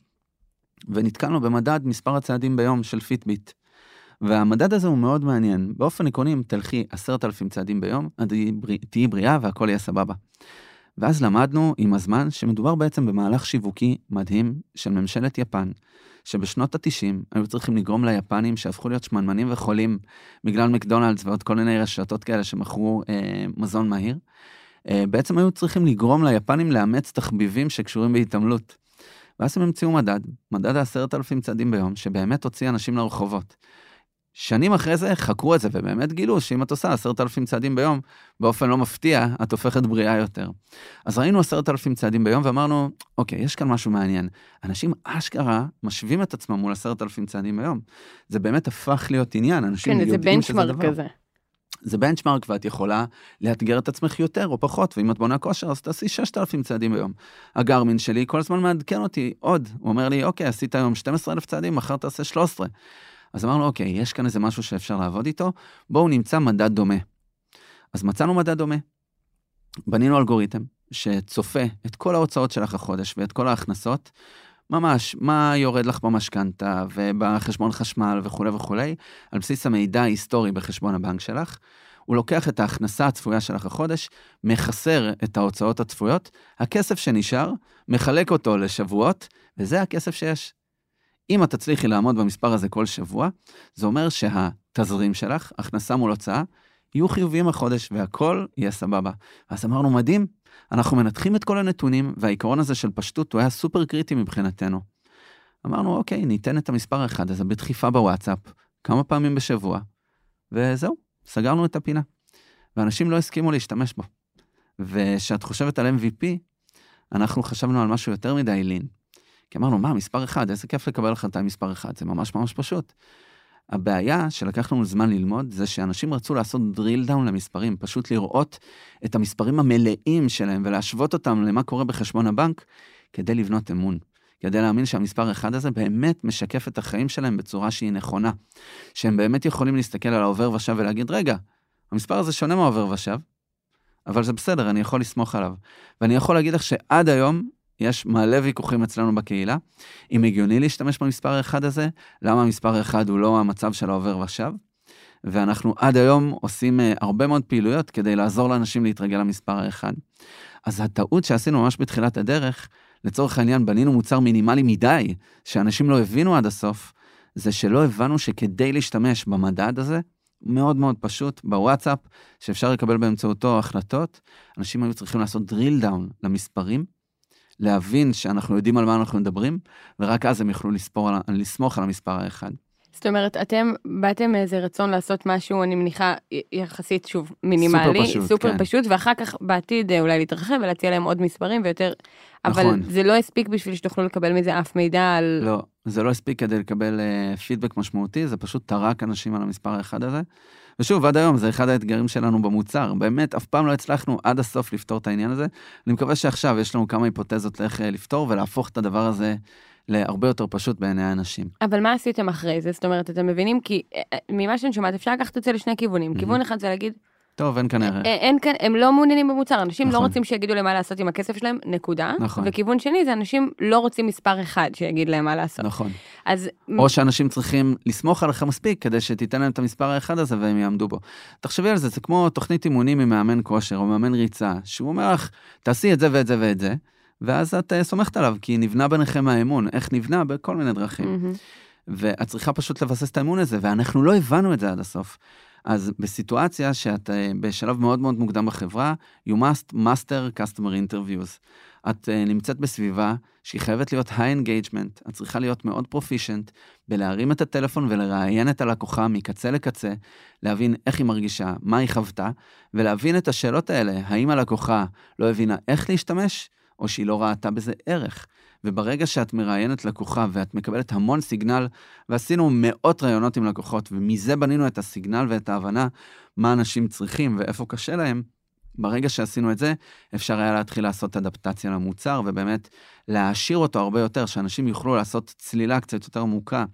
ונתקלנו במדד מספר הצעדים ביום של פיטביט. והמדד הזה הוא מאוד מעניין. באופן עקרוני, אם תלכי עשרת אלפים צעדים ביום, תהיי בריאה והכל יהיה סבבה. ואז למדנו עם הזמן שמדובר בעצם במהלך שיווקי מדהים של ממשלת יפן, שבשנות ה-90 היו צריכים לגרום ליפנים שהפכו להיות שמנמנים וחולים בגלל מקדונלדס ועוד כל מיני רשתות כאלה שמכרו אה, מזון מהיר, אה, בעצם היו צריכים לגרום ליפנים לאמץ תחביבים שקשורים בהתעמלות. ואז הם המציאו מדד, מדד העשרת אלפים צעדים ביום, שבאמת הוציא אנשים לרחובות. שנים אחרי זה חקרו את זה, ובאמת גילו שאם את עושה עשרת אלפים צעדים ביום, באופן לא מפתיע, את הופכת בריאה יותר. אז ראינו עשרת אלפים צעדים ביום ואמרנו, אוקיי, יש כאן משהו מעניין. אנשים אשכרה משווים את עצמם מול עשרת אלפים צעדים ביום. זה באמת הפך להיות עניין, אנשים כן, יודעים שזה דבר. כן, זה בנצ'מרק כזה. זה בנצ'מרק ואת יכולה לאתגר את עצמך יותר או פחות, ואם את בונה כושר אז תעשי 6,000 צעדים ביום. הגרמין שלי כל הזמן מעדכן אותי עוד, הוא אומר לי, אוקיי, עשית היום 12,000 צעדים, מחר תעשה 13. אז אמרנו, אוקיי, יש כאן איזה משהו שאפשר לעבוד איתו, בואו נמצא מדד דומה. אז מצאנו מדד דומה. בנינו אלגוריתם שצופה את כל ההוצאות שלך החודש ואת כל ההכנסות, ממש, מה יורד לך במשכנתה ובחשבון חשמל וכולי וכולי, על בסיס המידע ההיסטורי בחשבון הבנק שלך. הוא לוקח את ההכנסה הצפויה שלך החודש, מחסר את ההוצאות הצפויות, הכסף שנשאר, מחלק אותו לשבועות, וזה הכסף שיש. אם את תצליחי לעמוד במספר הזה כל שבוע, זה אומר שהתזרים שלך, הכנסה מול הוצאה, יהיו חיוביים החודש והכל יהיה סבבה. אז אמרנו, מדהים, אנחנו מנתחים את כל הנתונים, והעיקרון הזה של פשטות הוא היה סופר קריטי מבחינתנו. אמרנו, אוקיי, ניתן את המספר האחד הזה בדחיפה בוואטסאפ, כמה פעמים בשבוע, וזהו, סגרנו את הפינה. ואנשים לא הסכימו להשתמש בו. וכשאת חושבת על MVP, אנחנו חשבנו על משהו יותר מדי לין. כי אמרנו, מה, מספר אחד, איזה כיף לקבל החלטה עם מספר אחד, זה ממש ממש פשוט. הבעיה שלקח לנו זמן ללמוד, זה שאנשים רצו לעשות drill down למספרים, פשוט לראות את המספרים המלאים שלהם ולהשוות אותם למה קורה בחשבון הבנק, כדי לבנות אמון. כדי להאמין שהמספר אחד הזה באמת משקף את החיים שלהם בצורה שהיא נכונה. שהם באמת יכולים להסתכל על העובר ושב ולהגיד, רגע, המספר הזה שונה מהעובר ושב, אבל זה בסדר, אני יכול לסמוך עליו. ואני יכול להגיד לך שעד היום יש מלא ויכוחים אצלנו בקהילה, אם הגיוני להשתמש במספר האחד הזה, למה המספר האחד הוא לא המצב של העובר ושב, ואנחנו עד היום עושים uh, הרבה מאוד פעילויות כדי לעזור לאנשים להתרגל למספר האחד. אז הטעות שעשינו ממש בתחילת הדרך, לצורך העניין בנינו מוצר מינימלי מדי, שאנשים לא הבינו עד הסוף, זה שלא הבנו שכדי להשתמש במדד הזה, מאוד מאוד פשוט, בוואטסאפ, שאפשר לקבל באמצעותו החלטות, אנשים היו צריכים לעשות drill down למספרים, להבין שאנחנו יודעים על מה אנחנו מדברים, ורק אז הם יוכלו לספור, לסמוך על המספר האחד. זאת אומרת, אתם באתם מאיזה רצון לעשות משהו, אני מניחה, יחסית, שוב, מינימלי, סופר פשוט, סופר כן. פשוט ואחר כך בעתיד אה, אולי להתרחב ולהציע להם עוד מספרים ויותר, אבל נכון. זה לא הספיק בשביל שתוכלו לקבל מזה אף מידע על... לא, זה לא הספיק כדי לקבל uh, פידבק משמעותי, זה פשוט טרק אנשים על המספר האחד הזה. ושוב, עד היום זה אחד האתגרים שלנו במוצר. באמת, אף פעם לא הצלחנו עד הסוף לפתור את העניין הזה. אני מקווה שעכשיו יש לנו כמה היפותזות לאיך אה, לפתור ולהפוך את הדבר הזה להרבה יותר פשוט בעיני האנשים. אבל מה עשיתם אחרי זה? זאת אומרת, אתם מבינים? כי אה, אה, ממה שאני שומעת, אפשר לקחת את זה לשני כיוונים. מהמם. כיוון אחד זה להגיד, טוב, אין כאן ערך. אה, אין כאן, הם לא מעוניינים במוצר, אנשים לא נכון. רוצים שיגידו להם מה לעשות עם הכסף שלהם, נקודה. נכון. וכיוון שני זה אנשים לא רוצים מספר אחד שיגיד להם מה לעשות. נכון. אז או שאנשים צריכים לסמוך עליך מספיק כדי שתיתן להם את המספר האחד הזה והם יעמדו בו. תחשבי על זה, זה כמו תוכנית אימונים עם מאמן כושר או מאמן ריצה, שהוא אומר לך, תעשי את זה ואת זה ואת זה, ואז את אה, סומכת עליו, כי נבנה ביניכם האמון. איך נבנה? בכל מיני דרכים. מהמם. ואת צריכה פשוט לבסס את האמון הזה, ואנחנו לא הבנו את זה עד הסוף. אז בסיטואציה שאת אה, בשלב מאוד מאוד מוקדם בחברה, you must master customer interviews. את אה, נמצאת בסביבה שהיא חייבת להיות high engagement, את צריכה להיות מאוד proficient בלהרים את הטלפון ולראיין את הלקוחה מקצה לקצה, להבין איך היא מרגישה, מה היא חוותה, ולהבין את השאלות האלה, האם הלקוחה לא הבינה איך להשתמש, או שהיא לא ראתה בזה ערך. וברגע שאת מראיינת לקוחה ואת מקבלת המון סיגנל, ועשינו מאות ראיונות עם לקוחות, ומזה בנינו את הסיגנל ואת ההבנה מה אנשים צריכים ואיפה קשה להם, ברגע שעשינו את זה, אפשר היה להתחיל לעשות אדפטציה למוצר, ובאמת להעשיר אותו הרבה יותר, שאנשים יוכלו לעשות צלילה קצת יותר עמוקה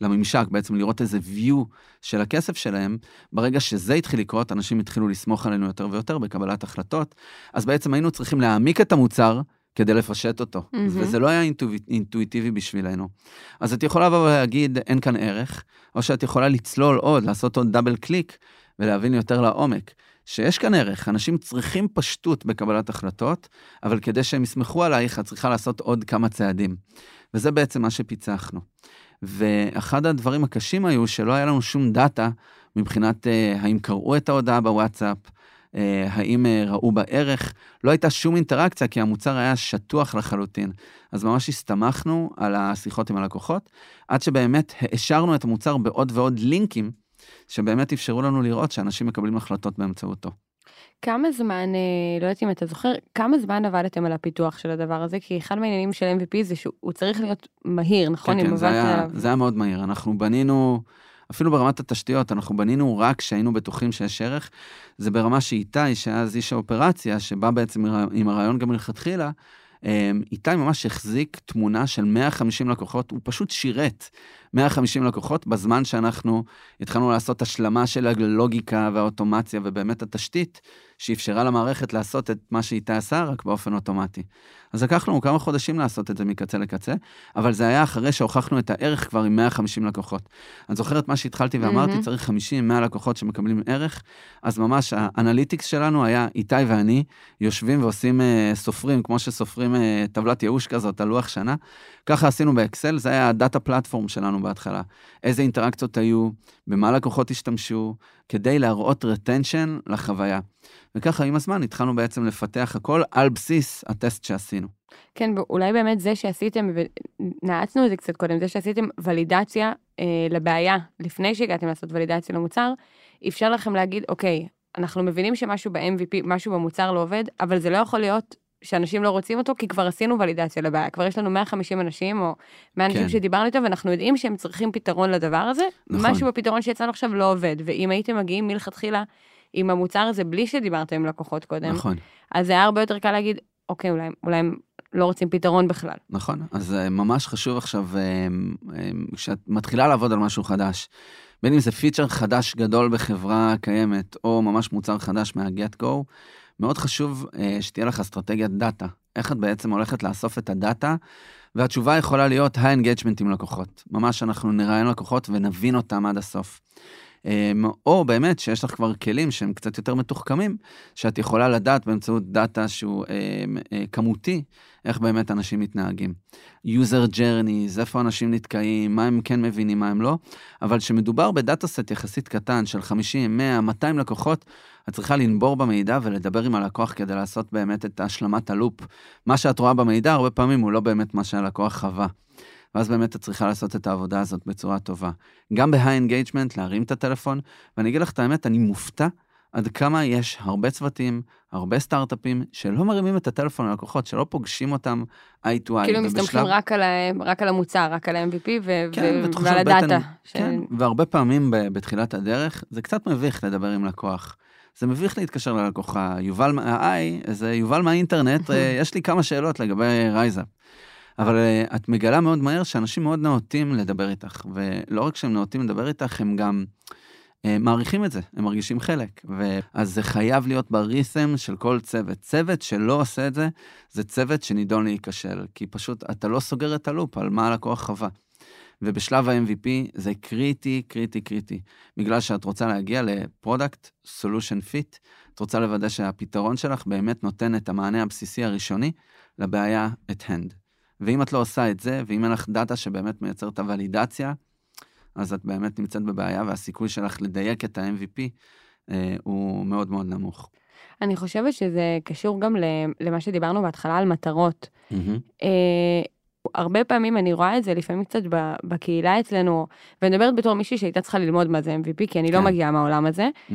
לממשק, בעצם לראות איזה view של הכסף שלהם. ברגע שזה התחיל לקרות, אנשים התחילו לסמוך עלינו יותר ויותר בקבלת החלטות, אז בעצם היינו צריכים להעמיק את המוצר. כדי לפשט אותו, מהמם. וזה לא היה אינטו, אינטואיטיבי בשבילנו. אז את יכולה לבוא ולהגיד, אין כאן ערך, או שאת יכולה לצלול עוד, לעשות עוד double click, ולהבין יותר לעומק, שיש כאן ערך, אנשים צריכים פשטות בקבלת החלטות, אבל כדי שהם יסמכו עלייך, את צריכה לעשות עוד כמה צעדים. וזה בעצם מה שפיצחנו. ואחד הדברים הקשים היו שלא היה לנו שום data מבחינת אה, האם קראו את ההודעה בוואטסאפ, אה, האם אה, ראו בה ערך, לא הייתה שום אינטראקציה כי המוצר היה שטוח לחלוטין. אז ממש הסתמכנו על השיחות עם הלקוחות, עד שבאמת העשרנו את המוצר בעוד ועוד לינקים, שבאמת אפשרו לנו לראות שאנשים מקבלים החלטות באמצעותו. כמה זמן, אה, לא יודעת אם אתה זוכר, כמה זמן עבדתם על הפיתוח של הדבר הזה? כי אחד מהעניינים של MVP זה שהוא צריך להיות מהיר, נכון? כן, כן, זה היה, עליו. זה היה מאוד מהיר. אנחנו בנינו, אפילו ברמת התשתיות, אנחנו בנינו רק כשהיינו בטוחים שיש ערך. זה ברמה שאיתי, שאז איש האופרציה, שבא בעצם עם הרעיון גם מלכתחילה, איתי ממש החזיק תמונה של 150 לקוחות, הוא פשוט שירת 150 לקוחות בזמן שאנחנו התחלנו לעשות השלמה של הלוגיקה והאוטומציה ובאמת התשתית שאפשרה למערכת לעשות את מה שאיתי עשה, רק באופן אוטומטי. אז לקח לנו כמה חודשים לעשות את זה מקצה לקצה, אבל זה היה אחרי שהוכחנו את הערך כבר עם 150 לקוחות. את מה שהתחלתי ואמרתי, מהמם. צריך 50-100 לקוחות שמקבלים ערך, אז ממש ה analytics שלנו היה איתי ואני יושבים ועושים אה, סופרים, כמו שסופרים אה, טבלת ייאוש כזאת על לוח שנה. ככה עשינו באקסל, זה היה ה data platform שלנו בהתחלה. איזה אינטראקציות היו, במה לקוחות השתמשו, כדי להראות retention לחוויה. וככה עם הזמן התחלנו בעצם לפתח הכל על בסיס הטסט שעשינו. כן, אולי באמת זה שעשיתם, ונעצנו את זה קצת קודם, זה שעשיתם validation אה, לבעיה, לפני שהגעתם לעשות ולידציה למוצר, אפשר לכם להגיד, אוקיי, אנחנו מבינים שמשהו ב-MVP, משהו במוצר לא עובד, אבל זה לא יכול להיות שאנשים לא רוצים אותו, כי כבר עשינו ולידציה לבעיה. כבר יש לנו 150 אנשים, או 100 אנשים כן. שדיברנו איתם, ואנחנו יודעים שהם צריכים פתרון לדבר הזה. נכון. משהו בפתרון שיצאנו עכשיו לא עובד, ואם הייתם מגיעים מלכתחילה עם המוצר הזה בלי שדיברתם עם לקוחות קודם, נכון. אז זה היה הרבה יותר קל להגיד, אוקיי, אולי, אולי הם לא רוצים פתרון בכלל. נכון, אז אה, ממש חשוב עכשיו, אה, אה, כשאת מתחילה לעבוד על משהו חדש, בין אם זה feature חדש גדול בחברה קיימת, או ממש מוצר חדש מה-get go, מאוד חשוב אה, שתהיה לך אסטרטגיית data. איך את בעצם הולכת לאסוף את ה data, והתשובה יכולה להיות ה-engagement עם לקוחות. ממש אנחנו נראיין לקוחות ונבין אותם עד הסוף. אה, או באמת שיש לך כבר כלים שהם קצת יותר מתוחכמים, שאת יכולה לדעת באמצעות data שהוא אה, אה, כמותי, איך באמת אנשים מתנהגים. user journeys, איפה אנשים נתקעים, מה הם כן מבינים, מה הם לא, אבל כשמדובר בדאטה סט יחסית קטן של 50, 100, 200 לקוחות, את צריכה לנבור במידע ולדבר עם הלקוח כדי לעשות באמת את השלמת הלופ. מה שאת רואה במידע, הרבה פעמים הוא לא באמת מה שהלקוח חווה. ואז באמת את צריכה לעשות את העבודה הזאת בצורה טובה. גם ב-high engagement, להרים את הטלפון, ואני אגיד לך את האמת, אני מופתע עד כמה יש הרבה צוותים, הרבה סטארט-אפים, שלא מרימים את הטלפון ללקוחות, שלא פוגשים אותם eye to eye. כאילו מסתמכים רק על, רק על המוצר, רק על ה-MVP ו- כן, ו- ועל ה data. ש... כן, והרבה פעמים ב- בתחילת הדרך, זה קצת מביך לדבר עם לקוח. זה מביך להתקשר ללקוח, יובל, היי, זה יובל מהאינטרנט, אה, יש לי כמה שאלות לגבי רייזאפ. אבל אה, את מגלה מאוד מהר שאנשים מאוד נאותים לדבר איתך, ולא רק שהם נאותים לדבר איתך, הם גם אה, מעריכים את זה, הם מרגישים חלק. אז זה חייב להיות ב rhythm של כל צוות. צוות שלא עושה את זה, זה צוות שנידון להיכשל, כי פשוט אתה לא סוגר את ה loop על מה הלקוח חווה. ובשלב ה-MVP זה קריטי, קריטי, קריטי. בגלל שאת רוצה להגיע ל product solution fit, את רוצה לוודא שהפתרון שלך באמת נותן את המענה הבסיסי הראשוני לבעיה at hand. ואם את לא עושה את זה, ואם אין לך data שבאמת מייצר את ה validation, אז את באמת נמצאת בבעיה, והסיכוי שלך לדייק את ה-MVP אה, הוא מאוד מאוד נמוך. אני חושבת שזה קשור גם למה שדיברנו בהתחלה על מטרות. Mm-hmm. אה, הרבה פעמים אני רואה את זה לפעמים קצת בקהילה אצלנו, ואני מדברת בתור מישהי שהייתה צריכה ללמוד מה זה MVP, כי אני לא כן. לא מגיעה מהעולם הזה. Mm-hmm.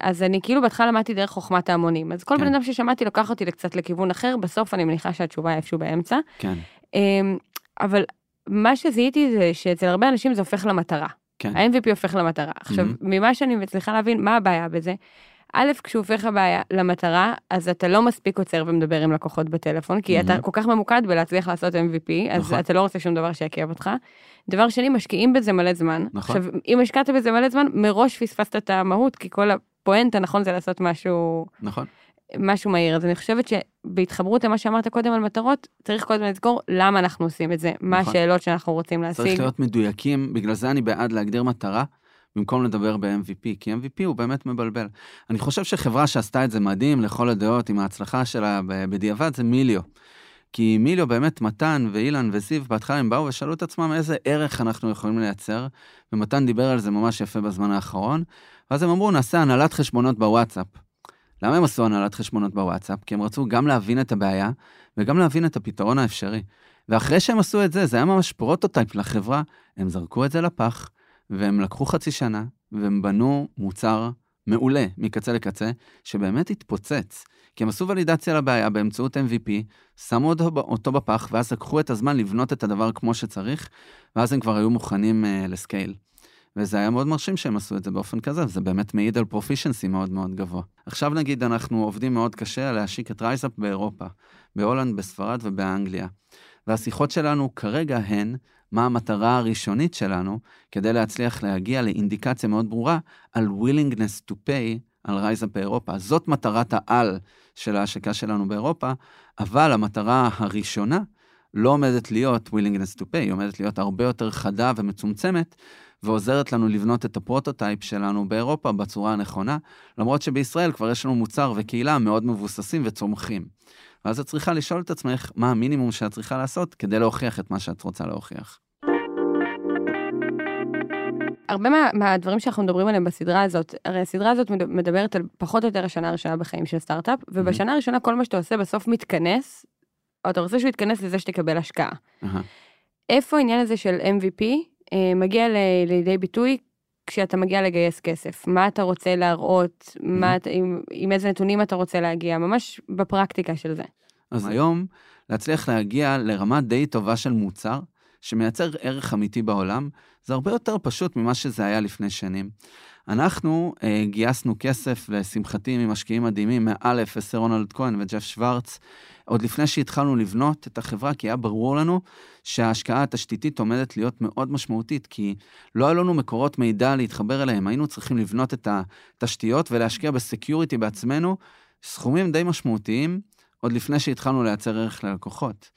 אז אני כאילו בהתחלה למדתי דרך חוכמת ההמונים. אז כל כן. בן אדם ששמעתי לקח אותי קצת לכיוון אחר, בסוף אני מניחה שהתשובה היא איפשהו באמצע. כן. אבל מה שזיהיתי זה שאצל הרבה אנשים זה הופך למטרה. כן. ה-MVP הופך למטרה. עכשיו, mm-hmm. ממה שאני מצליחה להבין, מה הבעיה בזה? א', כשהוא הופך הבעיה למטרה, אז אתה לא מספיק עוצר ומדבר עם לקוחות בטלפון, כי mm-hmm. אתה כל כך ממוקד בלהצליח לעשות MVP, אז נכון. אתה לא רוצה שום דבר שיעכב אותך. דבר שני, משקיעים בזה מלא זמן. נכון. עכשיו, אם השקעת בזה מלא זמן, מראש פספסת את המהות, כי כל הפואנטה, נכון, זה לעשות משהו... נכון. משהו מהיר. אז אני חושבת שבהתחברות למה שאמרת קודם על מטרות, צריך קודם לזכור למה אנחנו עושים את זה, מה נכון. השאלות שאנחנו רוצים להשיג. צריך להיות מדויקים, בגלל זה אני בעד להגדיר מטרה. במקום לדבר ב-MVP, כי MVP הוא באמת מבלבל. אני חושב שחברה שעשתה את זה מדהים לכל הדעות עם ההצלחה שלה בדיעבד זה מיליו. כי מיליו באמת, מתן ואילן וזיו, בהתחלה הם באו ושאלו את עצמם איזה ערך אנחנו יכולים לייצר, ומתן דיבר על זה ממש יפה בזמן האחרון, ואז הם אמרו, נעשה הנהלת חשבונות בוואטסאפ. למה הם עשו הנהלת חשבונות בוואטסאפ? כי הם רצו גם להבין את הבעיה וגם להבין את הפתרון האפשרי. ואחרי שהם עשו את זה, זה היה ממש prototype לחברה, הם זרקו את זה לפח, והם לקחו חצי שנה, והם בנו מוצר מעולה מקצה לקצה, שבאמת התפוצץ. כי הם עשו validation לבעיה באמצעות MVP, שמו אותו, בפח, ואז לקחו את הזמן לבנות את הדבר כמו שצריך, ואז הם כבר היו מוכנים uh, ל scale. וזה היה מאוד מרשים שהם עשו את זה באופן כזה, וזה באמת מעיד על proficiency מאוד מאוד גבוה. עכשיו נגיד אנחנו עובדים מאוד קשה להשיק את רייזאפ באירופה, בהולנד, בספרד ובאנגליה. והשיחות שלנו כרגע הן מה המטרה הראשונית שלנו כדי להצליח להגיע לאינדיקציה מאוד ברורה על willingness to pay על RiseUp באירופה. זאת מטרת העל של ההשקה שלנו באירופה, אבל המטרה הראשונה לא עומדת להיות willingness to pay, היא עומדת להיות הרבה יותר חדה ומצומצמת, ועוזרת לנו לבנות את ה prototype שלנו באירופה בצורה הנכונה, למרות שבישראל כבר יש לנו מוצר וקהילה מאוד מבוססים וצומחים. ואז את צריכה לשאול את עצמך מה המינימום שאת צריכה לעשות כדי להוכיח את מה שאת רוצה להוכיח. הרבה מה, מהדברים שאנחנו מדברים עליהם בסדרה הזאת, הרי הסדרה הזאת מדברת על פחות או יותר השנה הראשונה בחיים של סטארט-אפ, ובשנה הראשונה כל מה שאתה עושה בסוף מתכנס, או אתה רוצה שהוא יתכנס לזה שתקבל השקעה. איפה העניין הזה של MVP אה, מגיע ל- לידי ביטוי כשאתה מגיע לגייס כסף? מה אתה רוצה להראות? מה, עם, עם איזה נתונים אתה רוצה להגיע? ממש בפרקטיקה של זה. אז היום, להצליח להגיע לרמה די טובה של מוצר, שמייצר ערך אמיתי בעולם, זה הרבה יותר פשוט ממה שזה היה לפני שנים. אנחנו אה, גייסנו כסף, לשמחתי, ממשקיעים מדהימים, מאלף, אסר רונלד כהן וג'ף שוורץ, עוד לפני שהתחלנו לבנות את החברה, כי היה ברור לנו שההשקעה התשתיתית עומדת להיות מאוד משמעותית, כי לא היו לנו מקורות מידע להתחבר אליהם, היינו צריכים לבנות את התשתיות ולהשקיע בסקיוריטי בעצמנו, סכומים די משמעותיים, עוד לפני שהתחלנו לייצר ערך ללקוחות.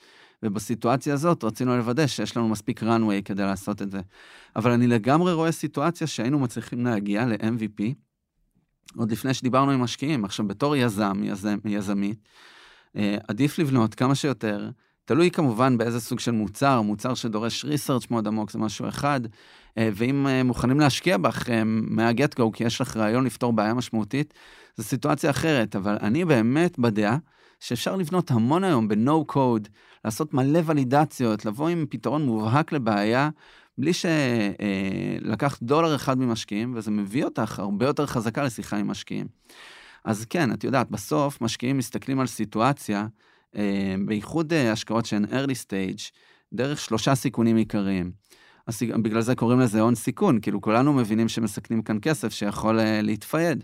ובסיטואציה הזאת רצינו לוודא שיש לנו מספיק runway כדי לעשות את זה. אבל אני לגמרי רואה סיטואציה שהיינו מצליחים להגיע ל-MVP, עוד לפני שדיברנו עם משקיעים. עכשיו, בתור יזם, יזם, יזמית, אה, עדיף לבנות כמה שיותר, תלוי כמובן באיזה סוג של מוצר, מוצר שדורש ריסרצ' מאוד עמוק זה משהו אחד, אה, ואם אה, מוכנים להשקיע בך go, כי יש לך רעיון לפתור בעיה משמעותית, זו סיטואציה אחרת, אבל אני באמת בדעה שאפשר לבנות המון היום ב-no code, לעשות מלא ולידציות, לבוא עם פתרון מובהק לבעיה, בלי שלקחת דולר אחד ממשקיעים, וזה מביא אותך הרבה יותר חזקה לשיחה עם משקיעים. אז כן, את יודעת, בסוף משקיעים מסתכלים על סיטואציה, אה, בייחוד אה, השקעות שהן early stage, דרך שלושה סיכונים עיקריים. אז בגלל זה קוראים לזה הון סיכון, כאילו כולנו מבינים שמסכנים כאן כסף שיכול אה, להתפייד.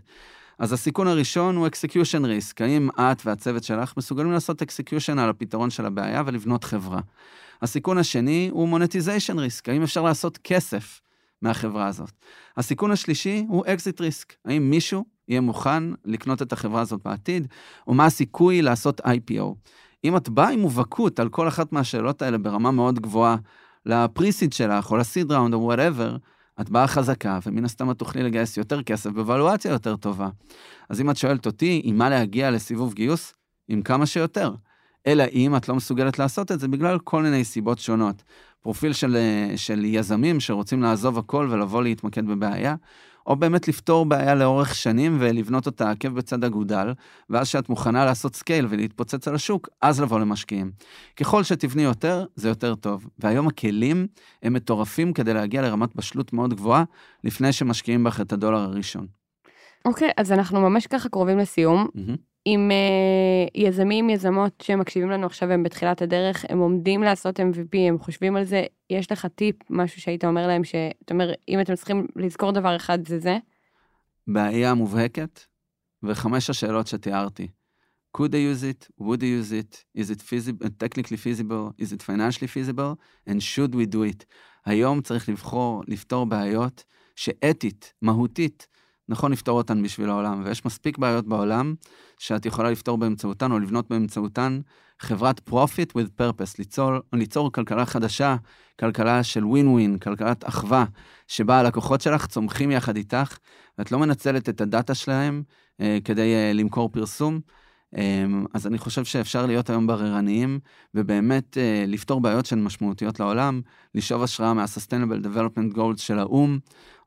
אז הסיכון הראשון הוא execution risk, האם את והצוות שלך מסוגלים לעשות execution על הפתרון של הבעיה ולבנות חברה. הסיכון השני הוא monetization risk, האם אפשר לעשות כסף מהחברה הזאת. הסיכון השלישי הוא exit risk, האם מישהו יהיה מוכן לקנות את החברה הזאת בעתיד, או מה הסיכוי לעשות IPO. אם את באה עם מובהקות על כל אחת מהשאלות האלה ברמה מאוד גבוהה, ל pre-seed שלך או ל seed round או whatever, את באה חזקה, ומן הסתם את תוכלי לגייס יותר כסף בוולואציה יותר טובה. אז אם את שואלת אותי, עם מה להגיע לסיבוב גיוס? עם כמה שיותר. אלא אם את לא מסוגלת לעשות את זה בגלל כל מיני סיבות שונות. פרופיל של, של יזמים שרוצים לעזוב הכל ולבוא להתמקד בבעיה, או באמת לפתור בעיה לאורך שנים ולבנות אותה עקב בצד אגודל, ואז שאת מוכנה לעשות scale ולהתפוצץ על השוק, אז לבוא למשקיעים. ככל שתבני יותר, זה יותר טוב. והיום הכלים הם מטורפים כדי להגיע לרמת בשלות מאוד גבוהה, לפני שמשקיעים בך את הדולר הראשון. אוקיי, okay, אז אנחנו ממש ככה קרובים לסיום. Mm-hmm. עם uh, יזמים, יזמות שמקשיבים לנו עכשיו, הם בתחילת הדרך, הם עומדים לעשות MVP, הם חושבים על זה, יש לך טיפ, משהו שהיית אומר להם, שאתה אומר, אם אתם צריכים לזכור דבר אחד, זה זה? בעיה מובהקת, וחמש השאלות שתיארתי. could they use it, would they use it, is it feasible, technically feasible, is it financially feasible, and should we do it. היום צריך לבחור, לפתור בעיות שאתית, מהותית, נכון לפתור אותן בשביל העולם, ויש מספיק בעיות בעולם שאת יכולה לפתור באמצעותן או לבנות באמצעותן חברת profit with purpose, ליצור, ליצור כלכלה חדשה, כלכלה של ווין ווין, כלכלת אחווה, שבה הלקוחות שלך צומחים יחד איתך, ואת לא מנצלת את הדאטה שלהם אה, כדי אה, למכור פרסום. אמ, אז אני חושב שאפשר להיות היום בררניים, ובאמת אה, לפתור בעיות שהן משמעותיות לעולם, לשאוב השראה מה-Sustainable Development Goals של האו"ם,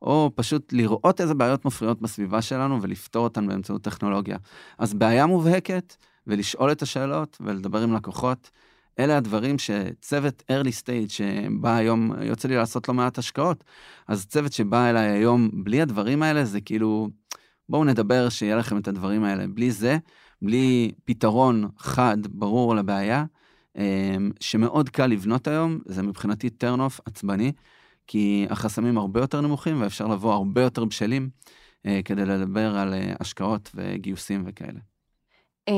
או פשוט לראות איזה בעיות מפריעות בסביבה שלנו ולפתור אותן באמצעות טכנולוגיה. אז בעיה מובהקת, ולשאול את השאלות ולדבר עם לקוחות, אלה הדברים שצוות early stage שבא היום, יוצא לי לעשות לא מעט השקעות, אז צוות שבא אליי היום בלי הדברים האלה, זה כאילו, בואו נדבר שיהיה לכם את הדברים האלה. בלי זה, בלי פתרון חד, ברור לבעיה, אמ, שמאוד קל לבנות היום, זה מבחינתי turn off עצבני, כי החסמים הרבה יותר נמוכים ואפשר לבוא הרבה יותר בשלים אה, כדי לדבר על אה, השקעות וגיוסים וכאלה. Uh,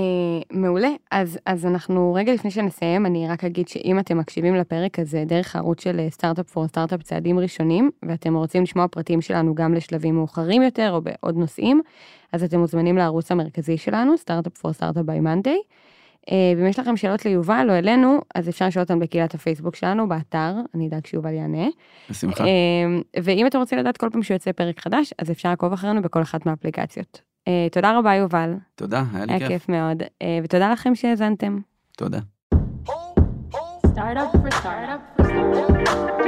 מעולה, אז, אז אנחנו רגע לפני שנסיים, אני רק אגיד שאם אתם מקשיבים לפרק הזה דרך הערוץ של Startup for Startup צעדים ראשונים, ואתם רוצים לשמוע פרקים שלנו גם לשלבים מאוחרים יותר או בעוד נושאים, אז אתם מוזמנים לערוץ המרכזי שלנו, Startup for Startup by monday. ואם יש לכם שאלות ליובל או אלינו, אז אפשר לשאול אותם בקהילת הפייסבוק שלנו, באתר, אני אדאג שיובל יענה. בשמחה. Uh, ואם אתם רוצים לדעת כל פעם שיוצא פרק חדש, אז אפשר לעקוב אחרינו בכל אחת מהאפליקציות. Uh, תודה רבה, יובל. תודה, היה לי כיף. היה כיף מאוד, ותודה לכם שהאזנתם. תודה. Startup for startup for startup.